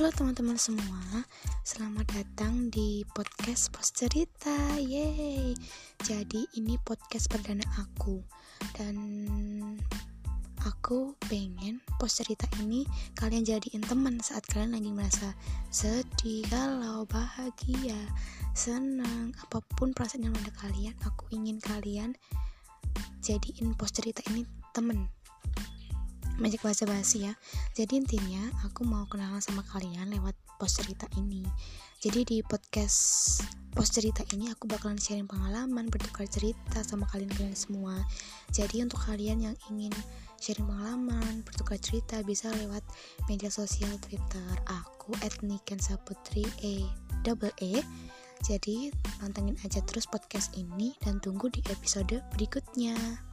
Halo teman-teman semua, selamat datang di podcast Pos Cerita. Yeay. Jadi ini podcast perdana aku dan aku pengen pos cerita ini kalian jadiin teman saat kalian lagi merasa sedih, galau, bahagia, senang, apa pun perasaan yang ada kalian, aku ingin kalian jadiin pos cerita ini temen banyak bahasa basi ya. Jadi intinya aku mau kenalan sama kalian lewat post cerita ini. Jadi di podcast post cerita ini aku bakalan sharing pengalaman bertukar cerita sama kalian-kalian semua. Jadi untuk kalian yang ingin sharing pengalaman bertukar cerita bisa lewat media sosial twitter. Aku etnikan saputri e double e. Jadi pantengin aja terus podcast ini dan tunggu di episode berikutnya.